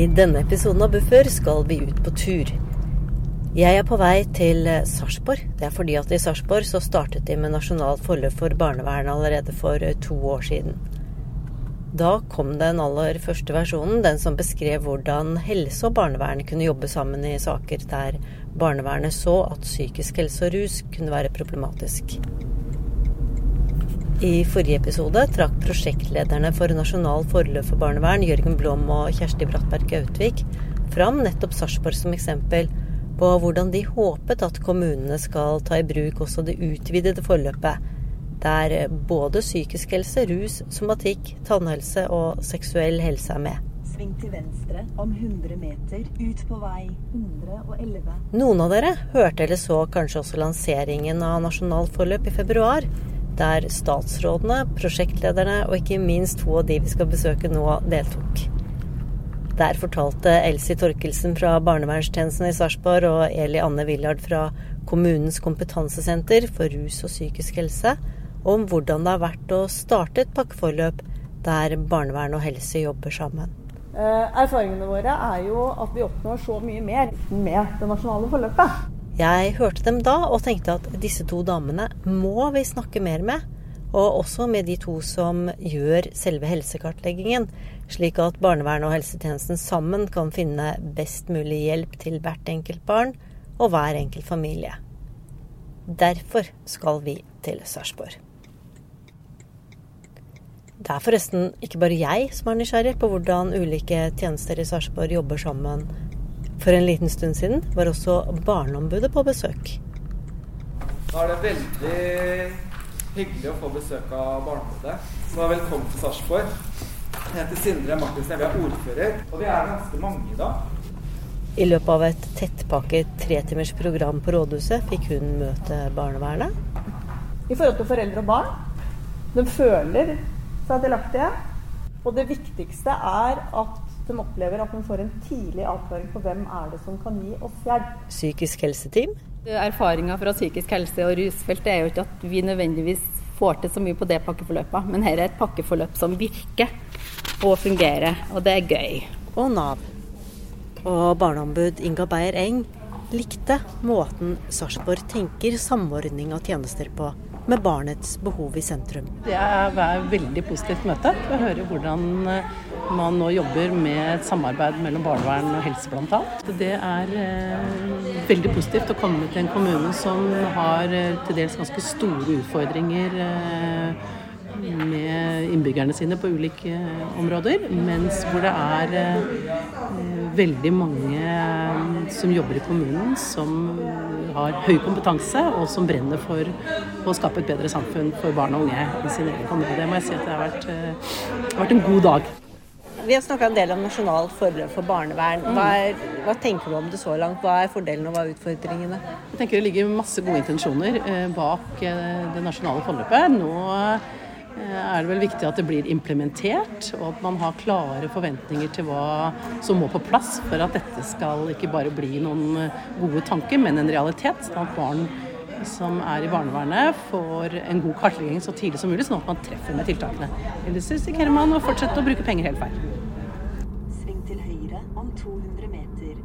I denne episoden av Buffer skal vi ut på tur. Jeg er på vei til Sarpsborg. Det er fordi at i Sarpsborg så startet de med nasjonalt forløp for barnevernet allerede for to år siden. Da kom den aller første versjonen, den som beskrev hvordan helse og barnevern kunne jobbe sammen i saker der barnevernet så at psykisk helse og rus kunne være problematisk. I forrige episode trakk prosjektlederne for Nasjonal forløp for barnevern, Jørgen Blom og Kjersti Brattberg Gautvik, fram nettopp Sarpsborg som eksempel på hvordan de håpet at kommunene skal ta i bruk også det utvidede forløpet, der både psykisk helse, rus, somatikk, tannhelse og seksuell helse er med. Sving til venstre om 100 meter, ut på vei 111. Noen av dere hørte eller så kanskje også lanseringen av Nasjonalt forløp i februar der statsrådene, prosjektlederne og ikke minst to av de vi skal besøke nå, deltok. Der fortalte Elsie Torkelsen fra barnevernstjenesten i Sarpsborg og Eli Anne Willard fra kommunens kompetansesenter for rus og psykisk helse om hvordan det har vært å starte et pakkeforløp der barnevern og helse jobber sammen. Eh, erfaringene våre er jo at vi oppnår så mye mer med det nasjonale forløpet. Jeg hørte dem da og tenkte at disse to damene må vi snakke mer med. Og også med de to som gjør selve helsekartleggingen, slik at barnevernet og helsetjenesten sammen kan finne best mulig hjelp til hvert enkelt barn og hver enkelt familie. Derfor skal vi til Sarpsborg. Det er forresten ikke bare jeg som er nysgjerrig på hvordan ulike tjenester i Sarpsborg jobber sammen for en liten stund siden var også Barneombudet på besøk. Da er det veldig hyggelig å få besøk av Barneombudet. Så velkommen til Sarpsborg. Jeg heter Sindre Martinsen, jeg er ordfører. Og vi er ganske mange i dag. I løpet av et tettpakket tretimers program på rådhuset fikk hun møte barnevernet. I forhold til foreldre og barn. De føler seg delaktige. Og det viktigste er at de opplever at de får en tidlig avklaring på hvem er det som kan gi oss hjelp. Psykisk helseteam? Erfaringa fra psykisk helse og rusfeltet er jo ikke at vi nødvendigvis får til så mye på det pakkeforløpet, men her er et pakkeforløp som virker og fungerer, og det er gøy. Og Nav. Og barneombud Inga Beyer Eng likte måten Sarpsborg tenker samordning av tjenester på med barnets behov i sentrum. Det er et veldig positivt møte. å høre hvordan eh, man nå jobber med et samarbeid mellom barnevern og helse bl.a. Det er eh, veldig positivt å komme til en kommune som har eh, til dels ganske store utfordringer med innbyggerne sine på ulike områder, mens hvor det er veldig mange som jobber i kommunen som har høy kompetanse og som brenner for å skape et bedre samfunn for barn og unge i sin egen kommune. Det må jeg si at det har vært, eh, det har vært en god dag. Vi har snakka en del om nasjonalt forløp for barnevern. Hva, er, hva, tenker du om det så langt? Hva er fordelene og hva er utfordringene? Jeg tenker Det ligger masse gode intensjoner bak det nasjonale forløpet. Nå Eh, er det vel viktig at det blir implementert, og at man har klare forventninger til hva som må på plass for at dette skal ikke bare bli noen eh, gode tanker, men en realitet. Sånn at barn som er i barnevernet får en god kartlegging så tidlig som mulig, sånn at man treffer med tiltakene. Ellers risikerer man å fortsette å bruke penger helt feil. Sving til høyre om 200 meter.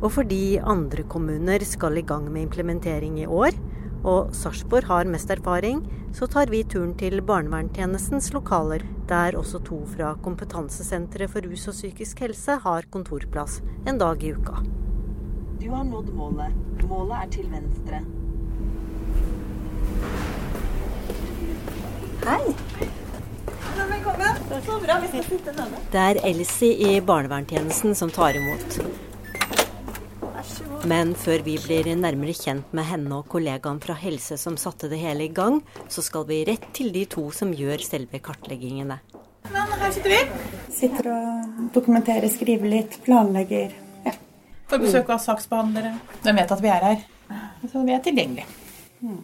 Og fordi andre kommuner skal i gang med implementering i år, og Sarpsborg har mest erfaring, så tar vi turen til barnevernstjenestens lokaler, der også to fra Kompetansesenteret for rus og psykisk helse har kontorplass en dag i uka. Du har nådd målet. Målet er til venstre. Hei. Velkommen. Så bra. Vi skal sitte nede. Det er Elsie i barnevernstjenesten som tar imot. Men før vi blir nærmere kjent med henne og kollegaen fra helse som satte det hele i gang, så skal vi rett til de to som gjør selve kartleggingene. Men her sitter vi. Sitter og dokumenterer, skriver litt, planlegger. Ja. Får besøk av saksbehandlere. De vet at vi er her. Så vi er tilgjengelige. Mm.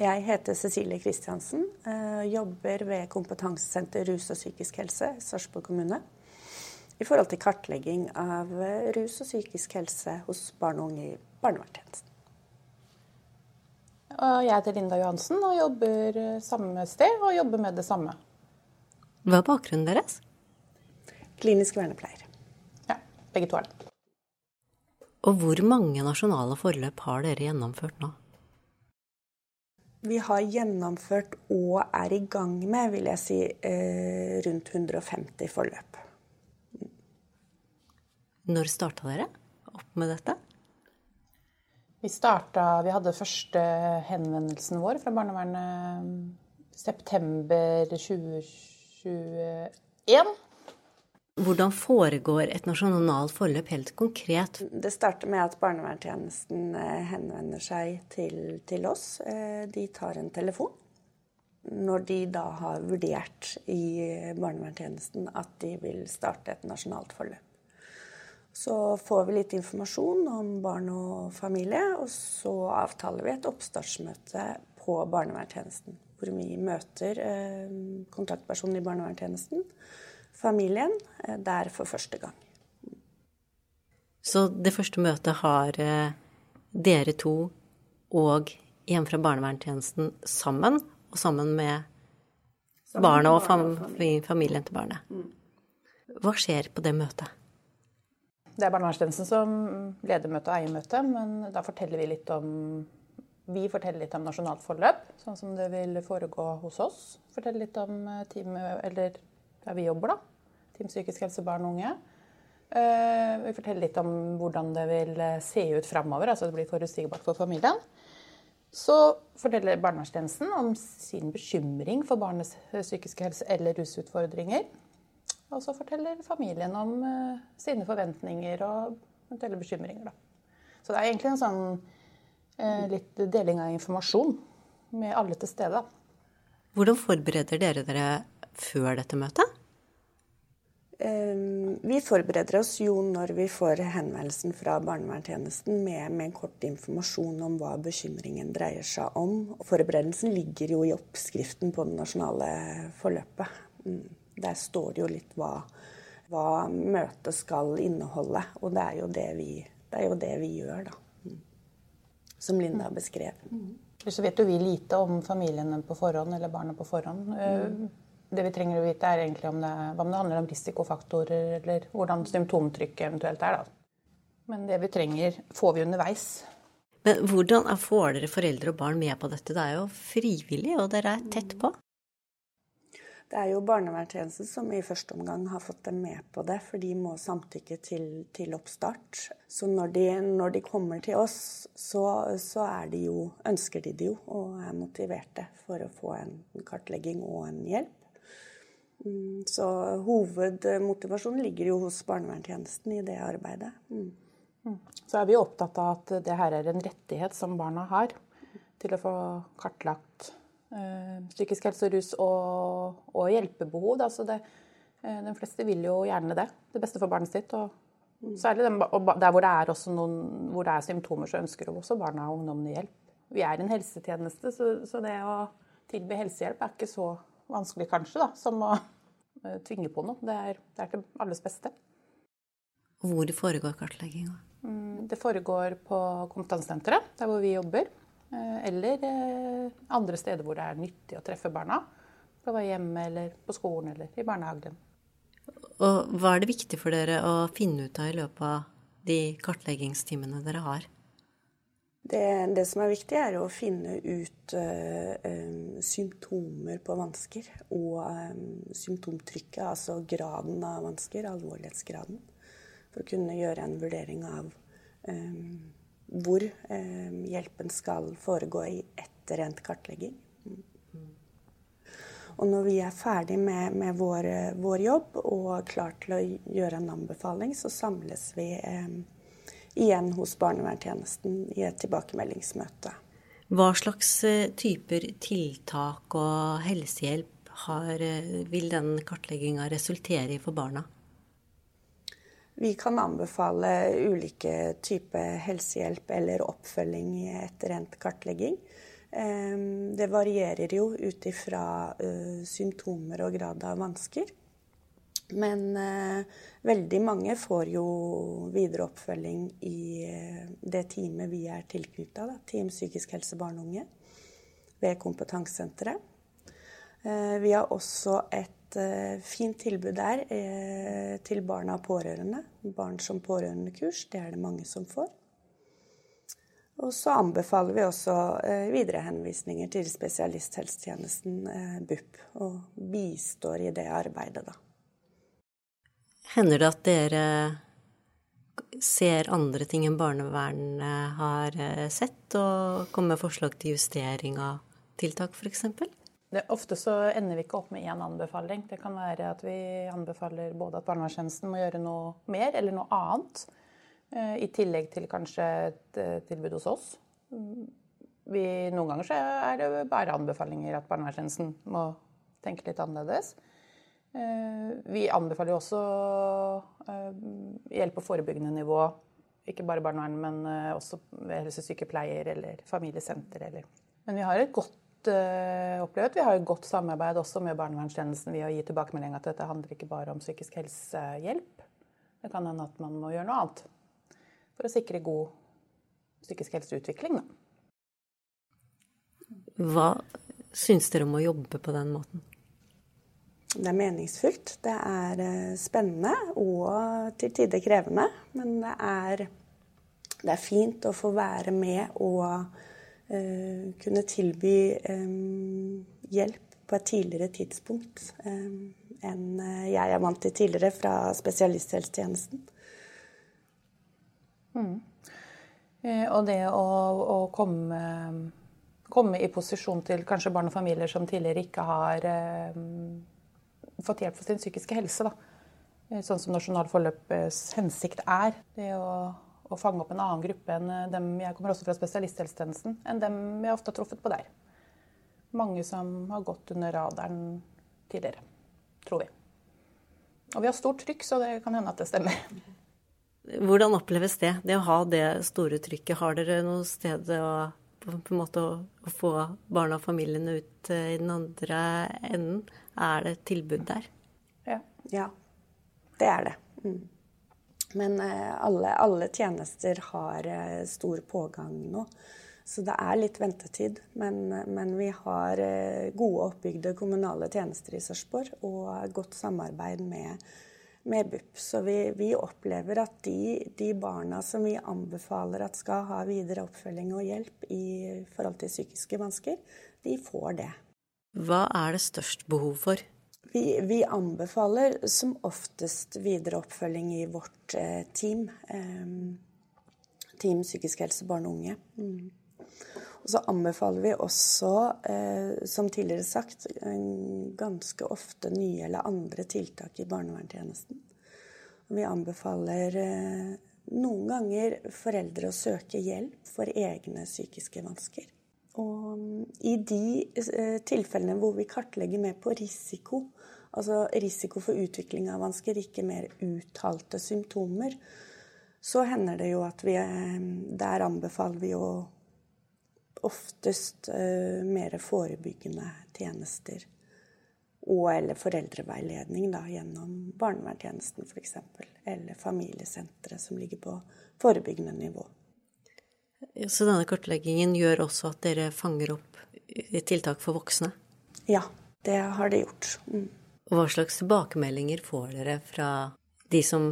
Jeg heter Cecilie Kristiansen. Eh, jobber ved Kompetansesenter rus og psykisk helse Sarpsborg kommune i forhold til kartlegging av eh, rus og psykisk helse hos barn og unge i barnevernstjenesten. Jeg heter Linda Johansen og jobber eh, samme sted og jobber med det samme. Hva er bakgrunnen deres? Klinisk vernepleier. Ja, begge to er det. Og hvor mange nasjonale forløp har dere gjennomført nå? Vi har gjennomført og er i gang med, vil jeg si, eh, rundt 150 forløp. Når starta dere opp med dette? Vi starta Vi hadde første henvendelsen vår fra barnevernet september 2021. Hvordan foregår et nasjonalt forløp helt konkret? Det starter med at barnevernstjenesten eh, henvender seg til, til oss. Eh, de tar en telefon. Når de da har vurdert i barnevernstjenesten at de vil starte et nasjonalt forløp. Så får vi litt informasjon om barn og familie, og så avtaler vi et oppstartsmøte på barnevernstjenesten. Hvor vi møter eh, kontaktpersonen i barnevernstjenesten familien eh, der for første gang. Så det første møtet har eh, dere to og en fra barnevernstjenesten sammen, og sammen med sammen barnet og, fam familien. familien til barnet. Mm. Hva skjer på det møtet? Det er barnevernstjenesten som leder møtet og eier møtet, men da forteller vi litt om vi forteller litt om nasjonalt forløp, sånn som det vil foregå hos oss. Forteller litt om team, teamet, eller der vi jobber, da. Team psykisk helse barn og unge. Eh, vi forteller litt om hvordan det vil eh, se ut framover, altså det blir forutsigbart for familien. Så forteller barnevernstjenesten om sin bekymring for barnets eh, psykiske helse eller rusutfordringer. Og så forteller familien om sine forventninger og eventuelle bekymringer. Da. Så det er egentlig en sånn litt deling av informasjon med alle til stede. Hvordan forbereder dere dere før dette møtet? Ehm, vi forbereder oss jo når vi får henvendelsen fra barnevernstjenesten med, med, kort informasjon om hva bekymringen dreier seg om. Forberedelsen ligger jo i oppskriften på det nasjonale forløpet. Mm. Der står det jo litt hva, hva møtet skal inneholde, og det er jo det vi, det jo det vi gjør, da. Mm. Som Linda beskrev. Mm. Så vet jo vi lite om familiene på forhånd, eller barna på forhånd. Mm det vi trenger å vite, er egentlig om det, om det handler om risikofaktorer, eller hvordan symptomtrykket eventuelt er. Da. Men det vi trenger, får vi underveis. Men hvordan får dere foreldre og barn med på dette? Det er jo frivillig, og dere er tett på? Det er jo barnevernstjenesten som i første omgang har fått dem med på det, for de må samtykke til, til oppstart. Så når de, når de, kommer til oss, så, så de jo, ønsker de det jo og er motiverte for å få en kartlegging og en hjelp. Mm, så hovedmotivasjonen ligger jo hos barnevernstjenesten i det arbeidet. Mm. mm. Så er vi opptatt av at det her er en rettighet som barna har til å få kartlagt psykisk helse og rus og, og hjelpebehov. Da. Så det, øh, de fleste vil jo gjerne det. Det beste for barnet sitt. Og, særlig dem, og der hvor det, er noen, hvor det er symptomer, så ønsker også barna og ungdommene hjelp. Vi er en helsetjeneste, så, så det å tilby helsehjelp er ikke så vanskelig kanskje, da, som å uh, tvinge på noe. Det er, det er, til alles beste. Hvor foregår kartlegginga? Mm, det foregår på kompetansesenteret, der hvor vi jobber. Uh, eller uh, andre steder hvor det er nyttig å treffe barna. På vei hjemme eller på skolen eller i barnehagen. Og hva er det viktig for dere å finne ut av i løpet av de kartleggingstimene dere har? Det, det, som er viktig, er å finne ut uh, symptomer på vansker og um, symptomtrykket, altså graden av vansker, alvorlighetsgraden, for å kunne gjøre en vurdering av um, hvor um, hjelpen skal foregå i etter endt kartlegging. Og når vi er ferdig med, med vår, vår, jobb og klar til å gjøre en anbefaling, så samles vi eh, igjen hos barnevernstjenesten i et tilbakemeldingsmøte. Hva slags eh, typer tiltak og helsehjelp har, eh, vil den kartlegginga resultere i for barna? Vi kan anbefale ulike typer helsehjelp eller oppfølging etter endt kartlegging. Ehm, det varierer jo ut ifra eh, symptomer og grad av vansker. Men eh, veldig mange får jo videre oppfølging i eh, det teamet vi er tilknytta, Team psykisk helse barn og unge, ved kompetansesenteret. Vi har også et et uh, fint tilbud der uh, til barna og pårørende. Barn som pårørendekurs, det er det mange som får. Og så anbefaler vi også uh, viderehenvisninger til spesialisthelsetjenesten, BUP, og bistår i det arbeidet, da. Hender det at dere ser andre ting enn barnevernet har sett, og kommer med forslag til justering av tiltak, f.eks.? Ofte så ender vi ikke opp med én anbefaling. Det kan være at vi anbefaler både at barnevernstjenesten må gjøre noe mer eller noe annet. Eh, I tillegg til kanskje et eh, tilbud hos oss. Vi, noen ganger så er det bare anbefalinger at barnevernstjenesten må tenke litt annerledes. Eh, vi anbefaler også hjelp på forebyggende nivå. Ikke bare barnevern, men også helsesykepleier eller familiesenter. Eller. Men vi har et godt uh, opplevd. Vi har jo godt samarbeid også med barnevernstjenesten ved å gi tilbakemelding at dette handler ikke bare om psykisk helsehjelp. Det kan hende at man må gjøre noe annet for å sikre god psykisk helseutvikling. Da. Hva syns dere om å jobbe på den måten? Det er meningsfullt. Det er eh, spennende og til tider krevende. Men det er, det er fint å få være med og kunne tilby hjelp på et tidligere tidspunkt enn eh, jeg er vant til tidligere fra spesialisthelsetjenesten. Mm. Eh, og det å, å komme, komme, i posisjon til kanskje barn og familier som tidligere ikke har eh, fått hjelp for sin psykiske helse, da. sånn som Nasjonal forløps hensikt er. Det å å fange opp en annen gruppe enn eh, dem jeg kommer også fra spesialisthelsetjenesten, enn dem jeg ofte har truffet på der. Mange som har gått under radaren tidligere, tror vi. Og vi har stort trykk, så det kan hende at det stemmer. Hvordan oppleves det, det å ha det store trykket? Har dere noe sted å, på en måte, å få barna og familiene ut eh, i den andre enden? Er det et tilbud der? Ja. ja. Det er det. Mm. Men eh, alle, alle, tjenester har eh, stor pågang nå. Så det er litt ventetid. Men, men vi har eh, gode oppbygde kommunale tjenester i Sarpsborg og godt samarbeid med, med BUP. Så vi, vi, opplever at de, de, barna som vi anbefaler at skal ha videre oppfølging og hjelp i forhold til psykiske vansker, de får det. Hva er det størst behov for? Vi, vi, anbefaler som oftest videre oppfølging i vårt eh, team. Eh, team psykisk helse barn og unge. Mm. Og så anbefaler vi også, eh, som tidligere sagt, ganske ofte nye eller andre tiltak i barnevernstjenesten. Vi anbefaler eh, noen ganger foreldre å søke hjelp for egne psykiske vansker. Og i de eh, tilfellene hvor vi kartlegger mer på risiko, altså risiko for utvikling av vansker, ikke mer uttalte symptomer, så hender det jo at vi eh, Der anbefaler vi jo oftest uh, mer forebyggende tjenester. Og eller foreldreveiledning da, gjennom barnevernstjenesten f.eks. Eller familiesenteret som ligger på forebyggende nivå. Så denne kartleggingen gjør også at dere fanger opp tiltak for voksne? Ja, det har det gjort. Mm. Hva slags tilbakemeldinger får dere fra de som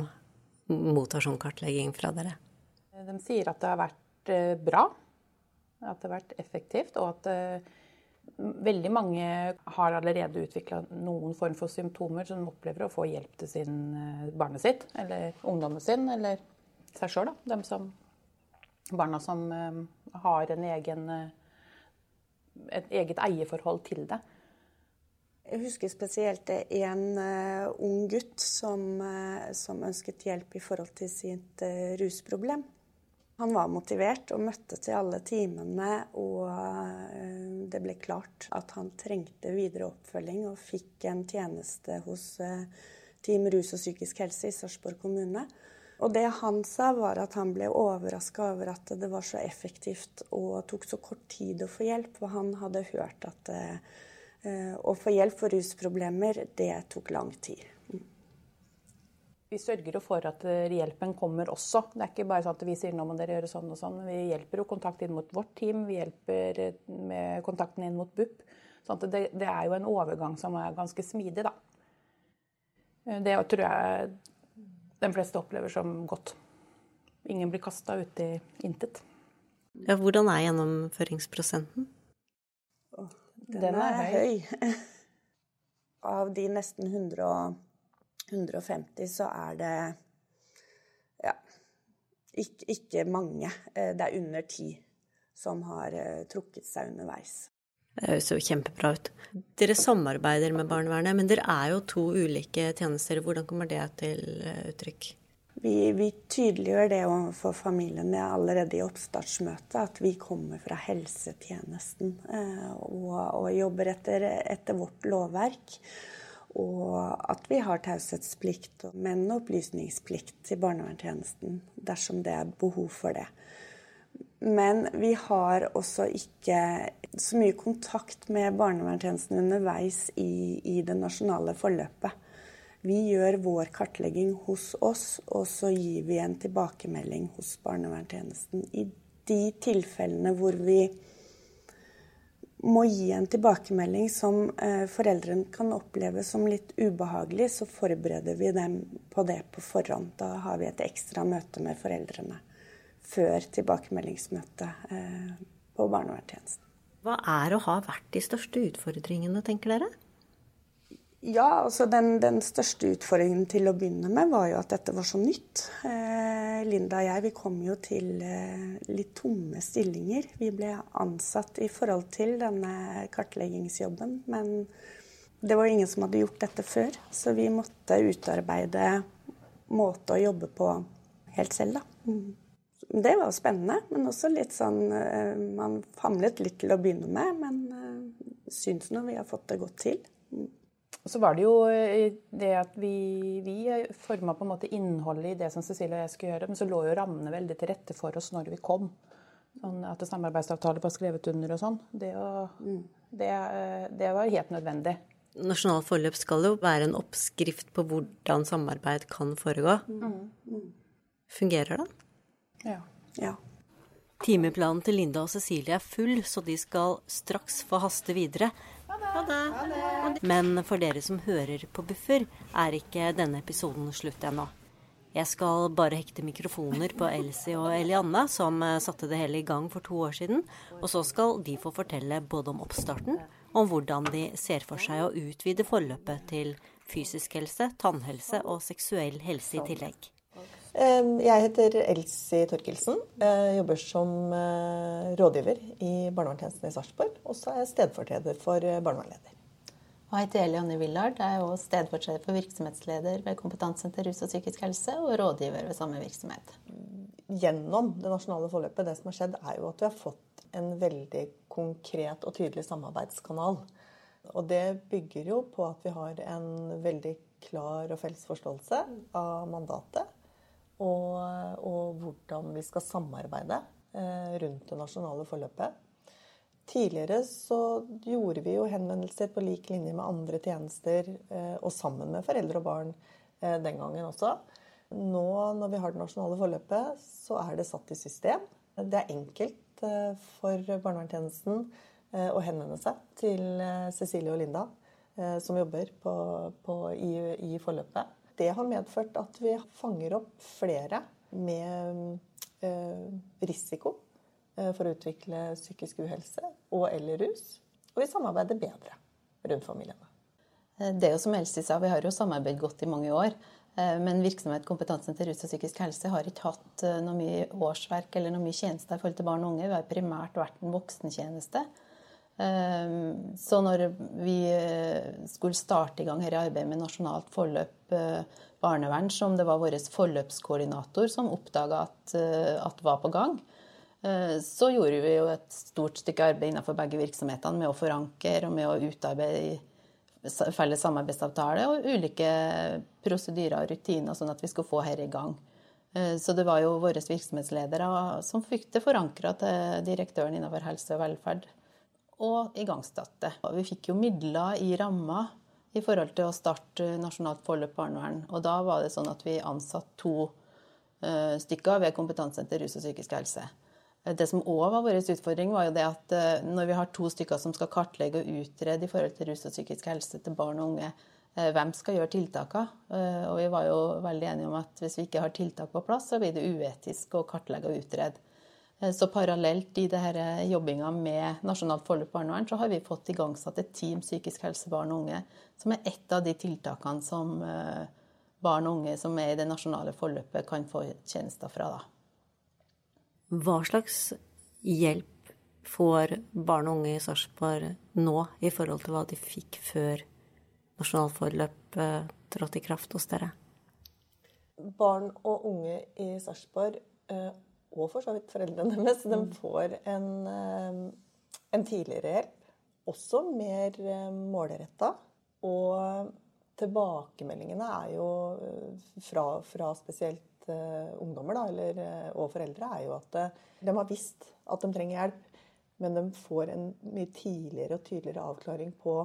mottar sånn kartlegging fra dere? De sier at det har vært eh, bra, at det har vært effektivt, og at eh, veldig mange har allerede utvikla noen form for symptomer som de opplever å få hjelp til sin eh, barnet sitt, eller ungdommen sin, eller seg sjøl, da. De som barna som eh, har en egen, eh, et eget eierforhold til det. Jeg husker spesielt en uh, ung gutt som, som, ønsket hjelp i forhold til sitt rusproblem. Han var motivert og møtte til alle timene, og det ble klart at han trengte videre oppfølging og fikk en tjeneste hos Team rus og psykisk helse i Sarpsborg kommune. Og det han sa, var at han ble overraska over at det var så effektivt og tok så kort tid å få hjelp. For han hadde hørt at eh, å få hjelp for rusproblemer, det tok lang tid. Mm. Vi sørger jo for at eh, hjelpen kommer også. Det er ikke bare sånn at vi sier nå må dere gjøre sånn og sånn. Vi hjelper jo kontakt inn mot vårt team, vi hjelper eh, med kontakten inn mot BUP. Sånn det, det, er jo en overgang som er ganske smidig, da. Det tror jeg de fleste opplever som godt. Ingen blir kasta ut i intet. Ja, hvordan er gjennomføringsprosenten? Den, Den er, er høy. Av de nesten 100, 150 så er det ja, ikke, ikke mange. Eh, det er under ti som har eh, trukket seg underveis. Det høres jo kjempebra ut. Dere samarbeider med barnevernet, men dere er jo to ulike tjenester. Hvordan kommer det til eh, uttrykk? Vi, vi tydeliggjør det overfor familiene allerede i oppstartsmøtet, at vi kommer fra helsetjenesten eh, og, og jobber etter, etter, vårt lovverk. Og at vi har taushetsplikt, men opplysningsplikt til barnevernstjenesten dersom det er behov for det. Men vi har også ikke så mye kontakt med barnevernstjenesten underveis i, i, det nasjonale forløpet. Vi gjør vår kartlegging hos oss, og så gir vi en tilbakemelding hos barnevernstjenesten. I de tilfellene hvor vi må gi en tilbakemelding som eh, foreldrene kan oppleve som litt ubehagelig, så forbereder vi dem på det på forhånd. Da har vi et ekstra møte med foreldrene før tilbakemeldingsmøtet eh, på barnevernstjenesten. Hva er og har vært de største utfordringene, tenker dere? Ja, altså den, den, største utfordringen til å begynne med var jo at dette var så nytt. Eh, Linda og jeg vi kom jo til eh, litt tomme stillinger. Vi ble ansatt i forhold til denne kartleggingsjobben, men det var ingen som hadde gjort dette før. Så vi måtte utarbeide måte å jobbe på helt selv, da. Det var spennende, men også litt sånn eh, Man famlet litt til å begynne med, men uh, syns nå vi har fått det godt til. Mm. Så var det jo eh, det at vi, vi forma på en måte innholdet i det som Cecilie og jeg skulle gjøre, men så lå jo rammene veldig til rette for oss når vi kom. Sånn at samarbeidsavtaler var skrevet under og sånn. Det, mm. det, det var helt nødvendig. Nasjonalt forløp skal jo være en oppskrift på hvordan samarbeid kan foregå. Mm. mm. Fungerer den? Ja. ja. Timeplanen til Linda og Cecilie er full, så de skal straks få haste videre. Ha det. Men for dere som hører på Buffer, er ikke denne episoden slutt ennå. Jeg skal bare hekte mikrofoner på Elsie og Elianne, som eh, satte det hele i gang for to år siden. Og så skal de få fortelle både om oppstarten, om hvordan de ser for seg å utvide forløpet til fysisk helse, tannhelse og seksuell helse i tillegg. Jeg heter Elsie Torkelsen. Jeg jobber som eh, rådgiver i barnevernstjenesten i Sarpsborg. Og så er jeg stedfortreder for eh, barnevernleder. Og jeg heter Elianne Willard. Jeg er også stedfortreder for virksomhetsleder ved Kompetansesenter rus og psykisk helse, og rådgiver ved samme virksomhet. Gjennom det nasjonale forløpet, det som har skjedd, er jo at vi har fått en veldig konkret og tydelig samarbeidskanal. Og det bygger jo på at vi har en veldig klar og felles forståelse av mandatet og, og hvordan vi skal samarbeide eh, rundt det nasjonale forløpet. Tidligere så gjorde vi jo henvendelser på lik linje med andre tjenester, eh, og sammen med foreldre og barn eh, den gangen også. Nå når vi har det nasjonale forløpet, så er det satt i system. Det er enkelt for barnevernstjenesten å henvende seg til Cecilie og Linda, som jobber på, på, i, i forløpet det har medført at vi fanger opp flere med eh, risiko eh, for å utvikle psykisk uhelse og eller rus. Og vi samarbeider bedre rundt familiene. Eh, det er jo som Elsie sa, Vi har jo samarbeidet godt i mange år. Men virksomhet kompetansen til rus og psykisk helse har ikke hatt noe mye årsverk eller noe mye tjenester i forhold til barn og unge. Vi har primært vært en voksentjeneste. Ehm, så når vi eh, skulle starte i gang her i arbeidet med nasjonalt forløp eh, barnevern, som det var vår forløpskoordinator som oppdaga at, eh, at var på gang, så gjorde vi jo et stort stykke arbeid innenfor begge virksomhetene med å forankre og med å utarbeide felles samarbeidsavtale og ulike prosedyrer og rutiner, sånn at vi skulle få her i gang. Så det var jo våre virksomhetsledere som fikk det forankra til direktøren innenfor helse og velferd og igangsatte. Vi fikk jo midler i ramma i forhold til å starte nasjonalt forløp barnevern. Og da var det sånn at vi ansatte to uh, stykker ved Kompetansesenter rus og psykisk helse. Det som òg var vår utfordring, var jo det at uh, når vi har to stykker som skal kartlegge og utrede i forhold til rus og psykisk helse til barn og unge, Eh, hvem skal gjøre tiltakene? Eh, og vi var jo veldig enige om at hvis vi ikke har tiltak på plass, så blir det uetisk å kartlegge og utrede. Eh, så parallelt i dette jobbinga med Nasjonalt forløp barnevern, så har vi fått igangsatt et team psykisk helse barn og unge, som er ett av de tiltakene som barn og unge som er i det nasjonale forløpet, kan få tjenester fra. Da. Hva slags hjelp får barn og unge i Sarpsborg nå i forhold til hva de fikk før nasjonalt forløp trådte i kraft hos dere? Barn og unge i Sarpsborg, eh, og for så vidt foreldrene deres, de mm. får en, eh, en tidligere hjelp. Også mer målretta. Og tilbakemeldingene er jo fra, fra spesielt ungdommer da, eller, og foreldre er jo at de har visst at de trenger hjelp, men de får en mye tidligere og tydeligere avklaring på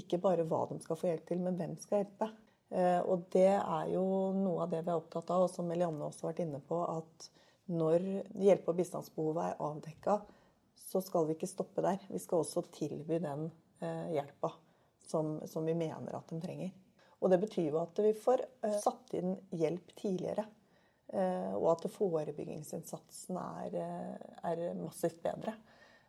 ikke bare hva de skal få hjelp til, men hvem skal hjelpe. Eh, og det er jo noe av det vi er opptatt av, og som Elianne også har vært inne på, at når hjelpe- og bistandsbehovet er avdekka, så skal vi ikke stoppe der. Vi skal også tilby den eh, hjelpa som, som vi mener at de trenger. Og det betyr jo at vi får eh, satt inn hjelp tidligere. Og at forebyggingsinnsatsen er, er massivt bedre.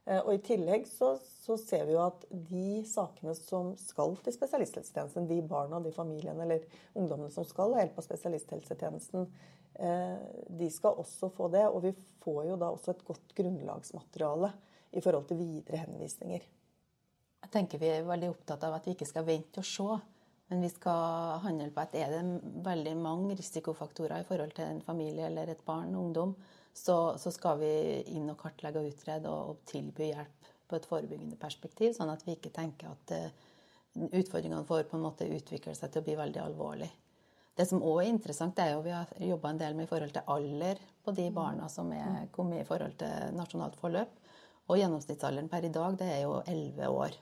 Eh, og I tillegg så, så, ser vi jo at de sakene som skal til spesialisthelsetjenesten, de barna, de familiene eller ungdommene som skal ha hjelp av spesialisthelsetjenesten, eh, de skal også få det. Og vi får jo da også et godt grunnlagsmateriale i forhold til videre henvisninger. Jeg tenker Vi er veldig opptatt av at vi ikke skal vente og se. Men vi skal handle på at er det veldig mange risikofaktorer i forhold til en familie eller et barn og ungdom, så, så, skal vi inn og kartlegge og utrede og, og, tilby hjelp på et forebyggende perspektiv, sånn at vi ikke tenker at uh, utfordringene får på en måte utvikle seg til å bli veldig alvorlig. Det som òg er interessant, er jo vi har jobba en del med i forhold til alder på de barna som er kommet i forhold til nasjonalt forløp. Og gjennomsnittsalderen per i dag det er jo 11 år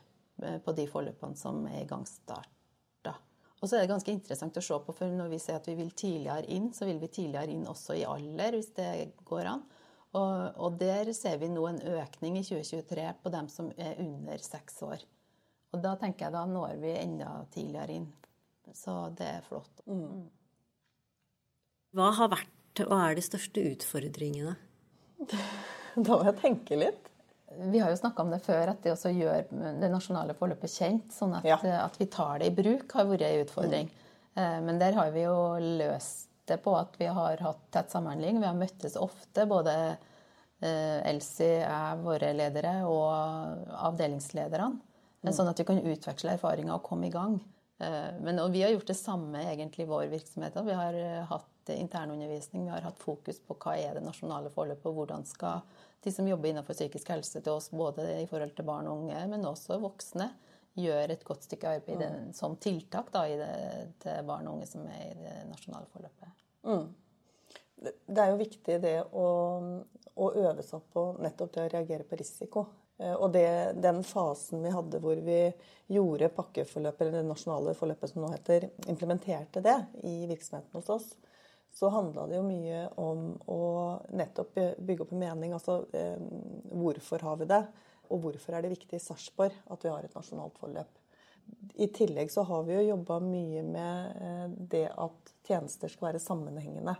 eh, på de forløpene som er igangstarta. og så er det ganske interessant å se på, for når vi sier at vi vil tidligere inn, så vil vi tidligere inn også i alder, hvis det går an. Og, og der ser vi nå en økning i 2023 på dem som er under seks år. Og da tenker jeg da når vi enda tidligere inn. Så det er flott. Mm. Hva har vært og er de største utfordringene? Da må jeg tenke litt. Vi har jo snakka om det før, at det å gjøre det nasjonale forløpet kjent, sånn at, ja. at, vi tar det i bruk, har vært en utfordring. Mm. Men der har vi jo løst det på at vi har hatt tett samhandling. Vi har møttes ofte, både eh, Elsie, jeg, våre ledere og avdelingslederne. Mm. Sånn at vi kan utveksle erfaringer og komme i gang. Eh, men, og vi har gjort det samme egentlig i vår virksomhet. Vi har hatt internundervisning, vi har hatt fokus på hva er det nasjonale forløpet, og hvordan skal de som jobber innenfor psykisk helse til oss, både i forhold til barn og unge, men også voksne, gjøre et godt stykke arbeid mm. som tiltak da, det, til barn og unge som er i det nasjonale forløpet. Mm. Det er jo viktig det å, å, øve seg på nettopp det å reagere på risiko. Eh, og det, den fasen vi hadde hvor vi gjorde pakkeforløpet, eller det nasjonale forløpet som nå heter, implementerte det i virksomheten hos oss, så handla det jo mye om å nettopp bygge opp en mening. Altså eh, hvorfor har vi det? Og hvorfor er det viktig i Sarpsborg at vi har et nasjonalt forløp? I tillegg så har vi jo jobba mye med eh, det at tjenester skal være sammenhengende.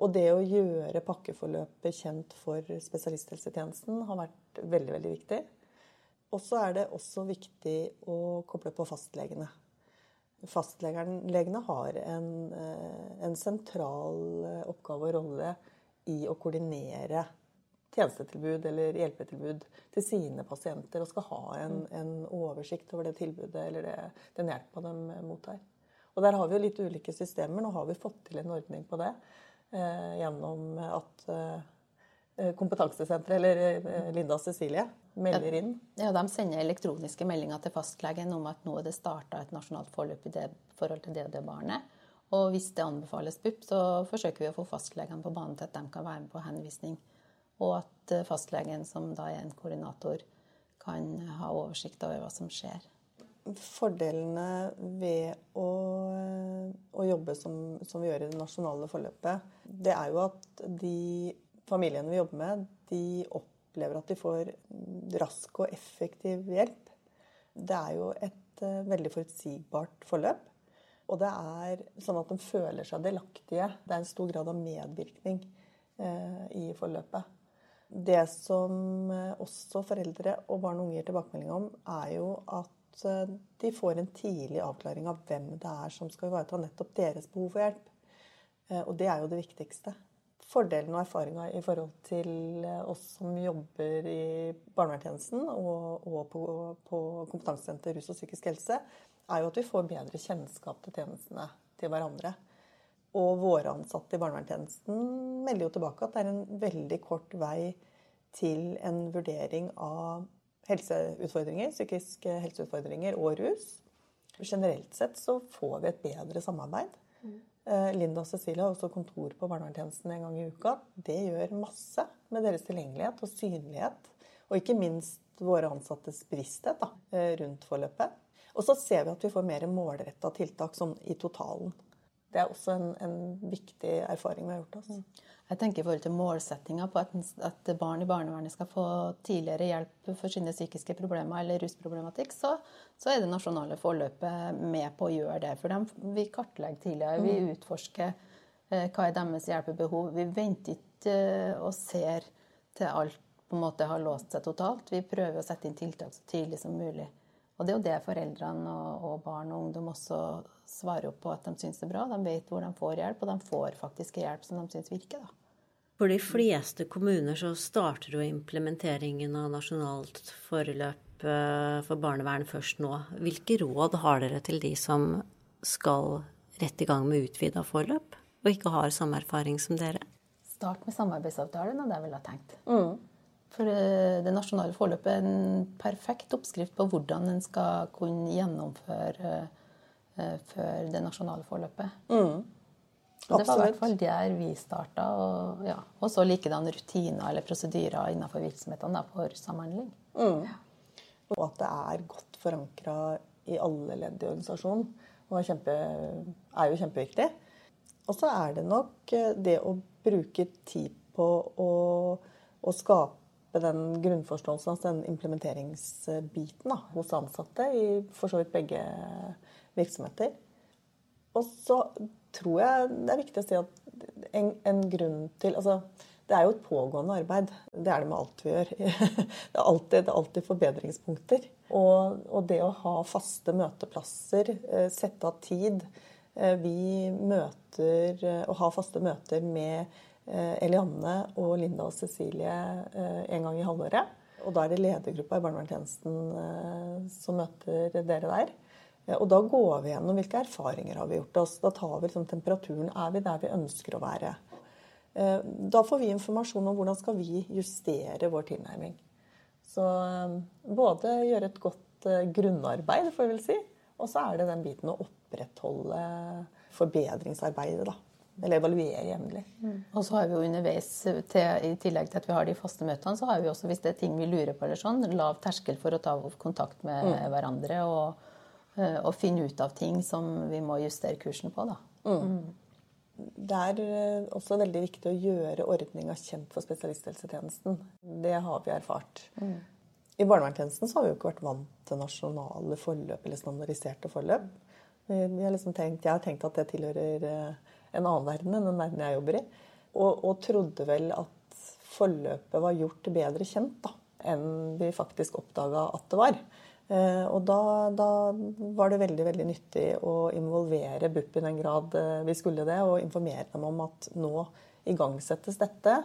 Og det å gjøre pakkeforløpet kjent for spesialisthelsetjenesten har vært veldig, veldig viktig. Og så er det også viktig å koble på fastlegene fastlegene har en, eh, en, sentral eh, oppgave og rolle i å koordinere tjenestetilbud eller hjelpetilbud til sine pasienter, og skal ha en, mm. en oversikt over det tilbudet eller det, den hjelpa de mottar. Og Der har vi jo litt ulike systemer. Nå har vi fått til en ordning på det gjennom at eh, Eh, kompetansesenteret, eller eh, Linda og Cecilie, melder inn? Ja, De sender elektroniske meldinger til fastlegen om at nå er det starta et nasjonalt forløp i det forhold til det og det barnet. Og hvis det anbefales BUP, så forsøker vi å få fastlegene på banen til at de kan være med på henvisning. Og at eh, fastlegen, som da er en koordinator, kan ha oversikt over hva som skjer. Fordelene ved å, å jobbe som, som vi gjør i det nasjonale forløpet, det er jo at de familiene vi jobber med, de opplever at de får rask og effektiv hjelp. Det er jo et uh, veldig forutsigbart forløp. Og det er sånn at de føler seg delaktige. Det er en stor grad av medvirkning eh, i forløpet. Det som eh, også foreldre og barn og unge gir tilbakemelding om, er jo at eh, de får en tidlig avklaring av hvem det er som skal ivareta nettopp deres behov for hjelp. Eh, og det er jo det viktigste. Fordelen og erfaringa i forhold til oss som jobber i barnevernstjenesten og, og på, på kompetansesenter rus og psykisk helse, er jo at vi får bedre kjennskap til tjenestene til hverandre. Og våre ansatte i barnevernstjenesten melder jo tilbake at det er en veldig kort vei til en vurdering av helseutfordringer, psykiske helseutfordringer og rus. Generelt sett så får vi et bedre samarbeid. Mm. Linda og Cecilie har også kontor på barnevernstjenesten en gang i uka. Det gjør masse med deres tilgjengelighet og synlighet. Og ikke minst våre ansattes bevissthet eh, rundt forløpet. Og så ser vi at vi får mer målretta tiltak sånn i totalen. Det er også en, en, viktig erfaring vi har gjort oss. Mm. Jeg tenker i forhold til målsettinga på at, at, barn i barnevernet skal få tidligere hjelp for sine psykiske problemer eller rusproblematikk, så, så er det nasjonale forløpet med på å gjøre det. For dem, vi kartlegger tidligere, vi mm. utforsker eh, hva er deres hjelpebehov. Vi venter ikke eh, og ser til alt på en måte har låst seg totalt. Vi prøver å sette inn tiltak så tidlig som mulig. Og det er jo det foreldrene og, og barn og ungdom også svarer opp på at de syns er bra. De vet hvor de får hjelp, og de får faktisk hjelp som de syns virker. da. For de fleste kommuner så starter jo implementeringen av nasjonalt forløp eh, for barnevern først nå. Hvilke råd har dere til de som skal rett i gang med utvida forløp, og ikke har samme erfaring som dere? Start med samarbeidsavtalen, og det ville jeg tenkt. Mm. For eh, det nasjonale forløpet er en perfekt oppskrift på hvordan en skal kunne gjennomføre uh, før det nasjonale forløpet. Mm. Det var i hvert fall der vi starta. Og, ja. og så likedan rutiner eller prosedyrer innenfor virksomhetene for samhandling. Mm. Og at det er godt forankra i alle ledd i organisasjonen. Er, kjempe, er jo kjempeviktig. Og så er det nok eh, det å bruke tid på å, å skape den grunnforståelsen, altså den implementeringsbiten da, hos ansatte i for så vidt begge virksomheter. Og så tror jeg det er viktig å si at en, en grunn til altså, det er jo et pågående arbeid. Det er det med alt vi gjør. Det er alltid, det er alltid forbedringspunkter. Og, og, det å ha faste møteplasser, eh, sette av tid eh, Vi møter og eh, har faste møter med Elianne og Linda og Cecilie en gang i halvåret. Og da er det ledergruppa i barnevernstjenesten som møter dere der. Og da går vi gjennom hvilke erfaringer har vi gjort oss. Da tar vi liksom temperaturen. Er vi der vi ønsker å være? Da får vi informasjon om hvordan skal vi justere vår tilnærming. Så både gjøre et godt grunnarbeid, får vi vel si, og så er det den biten å opprettholde forbedringsarbeidet, da. Eller evaluere jevnlig. Mm. Og så har vi jo underveis, til, i tillegg til at vi har de faste møtene, så har vi også, hvis det er ting vi lurer på, eller sånn, lav terskel for å ta kontakt med mm. hverandre og, eh, og, finne ut av ting som vi må justere kursen på. da. Mm. mm. Det er eh, også veldig viktig å gjøre ordninga kjent for spesialisthelsetjenesten. Det har vi erfart. Mm. I barnevernstjenesten har vi jo ikke vært vant til nasjonale forløp eller standardiserte forløp. Har liksom tenkt, jeg har tenkt at det tilhører eh, en annen verden enn den verden jeg jobber i. Og, og trodde vel at forløpet var gjort bedre kjent da, enn vi faktisk oppdaga at det var. Eh, og da, da, var det veldig veldig nyttig å involvere BUP i den grad eh, vi skulle det, og informere dem om at nå igangsettes dette.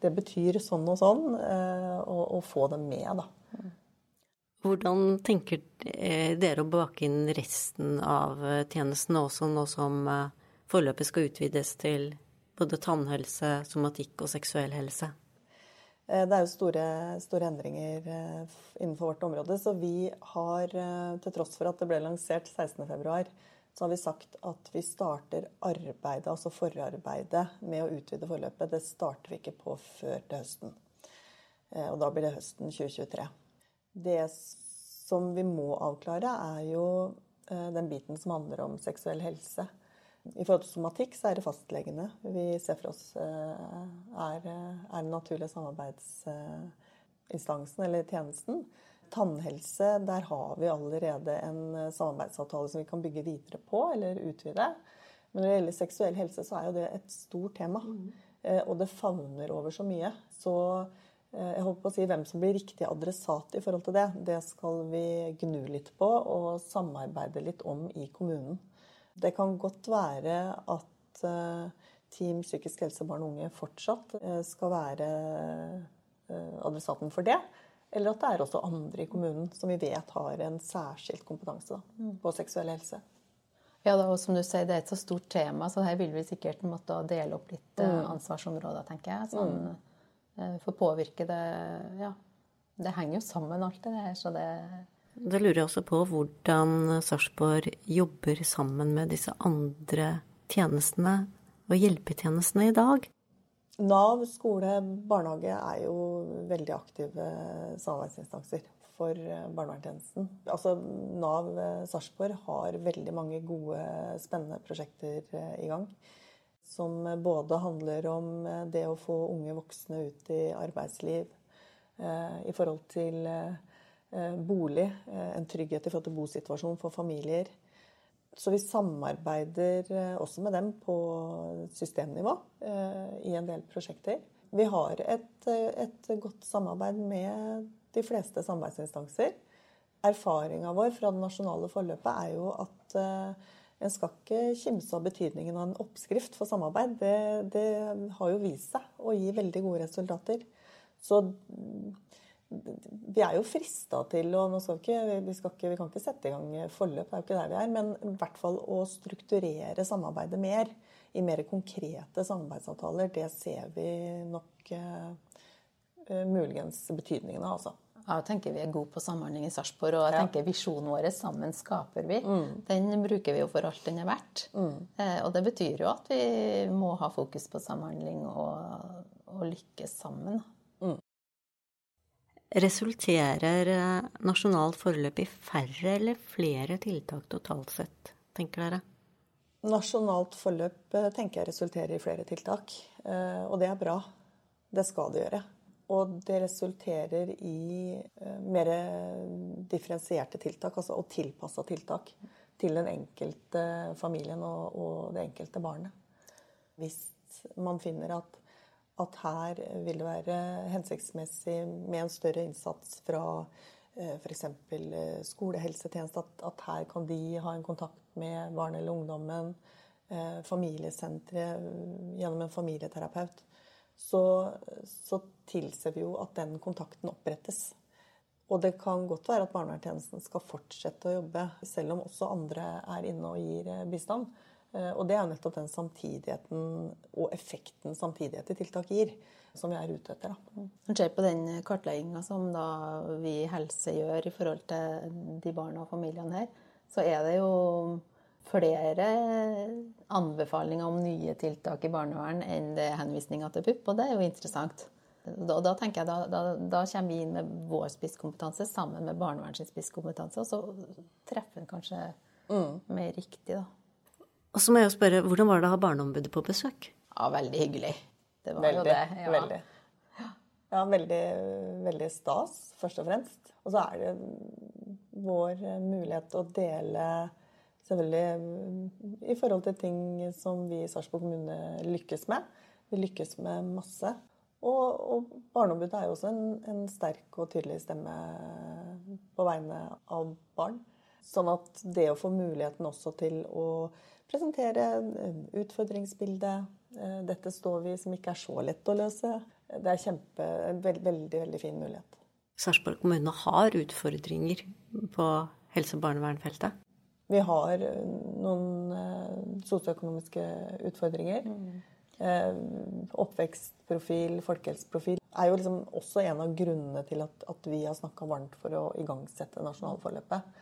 Det betyr sånn og sånn, eh, og, og få dem med, da. Hvordan tenker dere å bake inn resten av tjenesten også nå som forløpet skal utvides til både tannhelse, somatikk og seksuell helse? Eh, det er jo store, store, endringer eh, innenfor vårt område. Så vi har, eh, til tross for at det ble lansert 16.2, så har vi sagt at vi starter arbeidet, altså forarbeidet med å utvide forløpet. Det starter vi ikke på før til høsten. Og da blir det høsten 2023. Det som vi må avklare, er jo den biten som handler om seksuell helse. I forhold til somatikk så er det fastlegene vi ser for oss eh, er, er den naturlige samarbeidsinstansen eller tjenesten. tannhelse, der har vi allerede en samarbeidsavtale som vi kan bygge videre på eller utvide. Men når det gjelder seksuell helse, så er jo det et stort tema. Mm. og det favner over så mye. Så eh, jeg håper på å si hvem som blir riktig adressat i forhold til det. Det skal vi gnu litt på og samarbeide litt om i kommunen. Det kan godt være at eh, Team psykisk helse barn og unge fortsatt skal være adressaten for det. Eller at det er også andre i kommunen som vi vet har en særskilt kompetanse da, mm. på seksuell helse. Ja, da, og som du sier, Det er et så stort tema, så her vil vi sikkert måtte dele opp litt mm. ansvarsområder, tenker jeg. Sånn, mm. For påvirke det Ja, det henger jo sammen, alt det der. så det... Da lurer jeg også på hvordan Sarpsborg jobber sammen med disse andre tjenestene og hjelpetjenestene i dag. Nav, skole, barnehage er jo veldig aktive samarbeidsinstanser for eh, barnevernstjenesten. Altså, Nav eh, Sarpsborg har veldig mange gode, spennende prosjekter eh, i gang. Som både handler om det å få unge voksne ut i arbeidsliv, i forhold til bolig, en trygghet i forhold til bosituasjon for familier. Så vi samarbeider også med dem på systemnivå i en del prosjekter. Vi har et, et godt samarbeid med de fleste samarbeidsinstanser. Erfaringa vår fra det nasjonale forløpet er jo at en skal ikke kimse av betydningen av en oppskrift for samarbeid. Det, det, har jo vist seg å gi veldig gode resultater. Så vi er jo frista til skal ikke, vi, ikke, vi, kan ikke sette i gang forløp, det er jo ikke der vi er, men i hvert fall å strukturere samarbeidet mer i mer konkrete samarbeidsavtaler, det ser vi nok uh, uh, muligens betydningen av. altså. Jeg tenker vi er gode på samhandling i Sarpsborg. Og jeg ja. tenker visjonen vår 'Sammen skaper vi', mm. den bruker vi jo for alt den er verdt. Mm. Eh, og det betyr jo at vi må ha fokus på samhandling og, og lykkes sammen. Resulterer eh, nasjonalt forløp i færre eller flere tiltak totalt sett, tenker dere? Nasjonalt forløp eh, tenker jeg resulterer i flere tiltak. Eh, og det er bra. Det skal det gjøre. Og det resulterer i mer differensierte tiltak, altså og tilpassa tiltak til den enkelte familien og, det enkelte barnet. Hvis man finner at, at, her vil det være hensiktsmessig med en større innsats fra eh, f.eks. Eh, skolehelsetjeneste, at, at, her kan de ha en kontakt med barn eller ungdommen, familiesenteret gjennom en familieterapeut, så, så tilser vi jo at den kontakten opprettes. Og det kan godt være at barnevernstjenesten skal fortsette å jobbe, selv om også andre er inne og gir eh, bistand. Eh, og det er nettopp den samtidigheten og effekten samtidighet i tiltak gir, som vi er ute etter. Da. Man ser på den kartlegginga som da vi i helse gjør i forhold til de barna og familiene her, så er det jo flere anbefalinger om nye tiltak i barnevern enn det er henvisninger til PUP, og det er jo interessant. Da, da tenker jeg, da, da, da, kommer vi inn med vår spisskompetanse sammen med barnevernets spisskompetanse, og så treffer en kanskje mm. mer riktig, da. Og så må jeg jo spørre, Hvordan var det å ha Barneombudet på besøk? Ja, Veldig hyggelig. Det var veldig, jo det. Ja. Veldig. Ja, veldig, veldig stas, først og fremst. Og så er det vår mulighet til å dele selvfølgelig i forhold til ting som vi i Sarpsborg kommune lykkes med. Vi lykkes med masse. Og, og Barneombudet er jo også en, en, sterk og tydelig stemme på vegne av barn. Sånn at det å få muligheten også til å presentere utfordringsbildet eh, Dette står vi som ikke er så lett å løse. Det er kjempe, en veld, veldig, veldig fin mulighet. Sarpsborg kommune har utfordringer på helse- og barnevernfeltet? Vi har eh, noen eh, sosioøkonomiske utfordringer. Mm. Oppvekstprofil, folkehelseprofil er jo liksom også en av grunnene til at, at vi har snakka varmt for å igangsette nasjonalforløpet.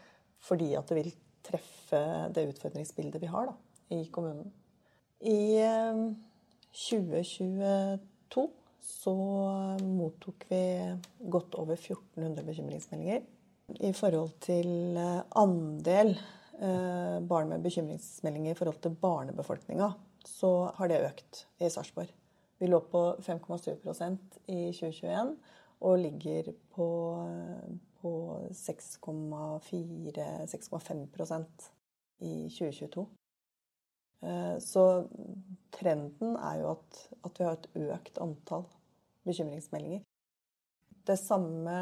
Fordi at det vil treffe det utfordringsbildet vi har da, i kommunen. I 2022 så mottok vi godt over 1400 bekymringsmeldinger. I forhold til andel Eh, barn med bekymringsmeldinger i forhold til barnebefolkninga, så har det økt i Sarpsborg. Vi lå på 5,7% i 2021 og ligger på, på 6,4-6,5% i 2022. Eh, så trenden er jo at, at vi har et økt antall bekymringsmeldinger. Det samme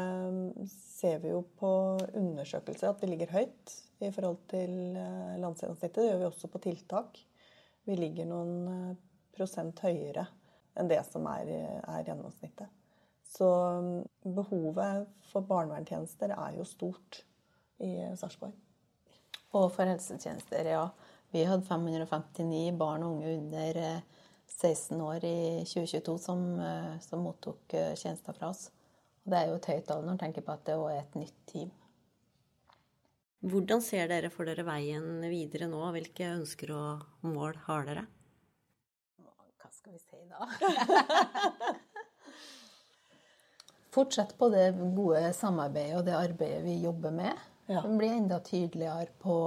ser vi jo på undersøkelser, at vi ligger høyt i forhold til eh, landsgjennomsnittet. Det gjør vi også på tiltak. Vi ligger noen eh, prosent høyere enn det som er, er gjennomsnittet. Så behovet for barnevernstjenester er jo stort i Sarpsborg. Og for helsetjenester, ja. Vi hadde 559 barn og unge under 16 eh, år i 2022 som, eh, som mottok eh, tjenester fra oss. Og det er jo et høyt tall når man tenker på at det er et nytt team. Hvordan ser dere for dere veien videre nå? Hvilke ønsker og mål har dere? Hva skal vi si da? Fortsett på det gode samarbeidet og det arbeidet vi jobber med. Ja. Bli enda tydeligere på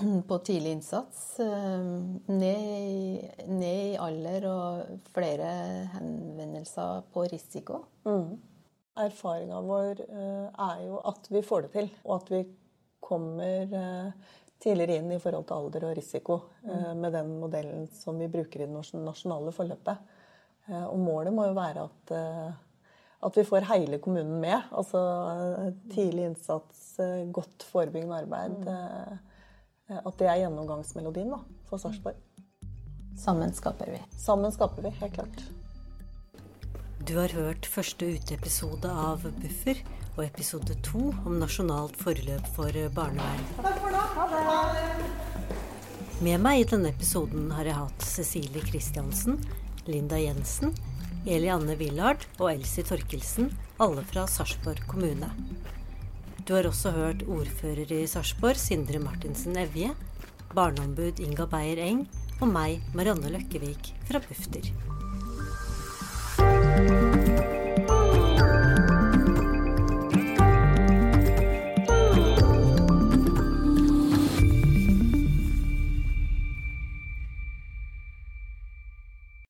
på tidlig innsats. Eh, ned, ned, i alder og flere henvendelser på risiko. Mm. Erfaringa vår eh, er jo at vi får det til, og at vi kommer eh, tidligere inn i forhold til alder og risiko mm. med den modellen som vi bruker i det nasjonale forløpet. Og målet må jo være at, at vi får hele kommunen med. Altså tidlig innsats, godt forebyggende arbeid. Mm Eh, at det er gjennomgangsmelodien da, for Sarpsborg. Sammen skaper vi. Sammen skaper vi, helt klart. Du har hørt første uteepisode av Buffer og episode to om nasjonalt forløp for barnevern. Takk for da! Med meg i denne episoden har jeg hatt Cecilie Kristiansen, Linda Jensen, Eli Anne Willard og Elsie Torkelsen, alle fra Sarpsborg kommune. Du har også hørt ordfører i Sarpsborg, Sindre Martinsen Evje, barneombud Inga Beyer Eng og meg, Marianne Løkkevik fra Bufdir.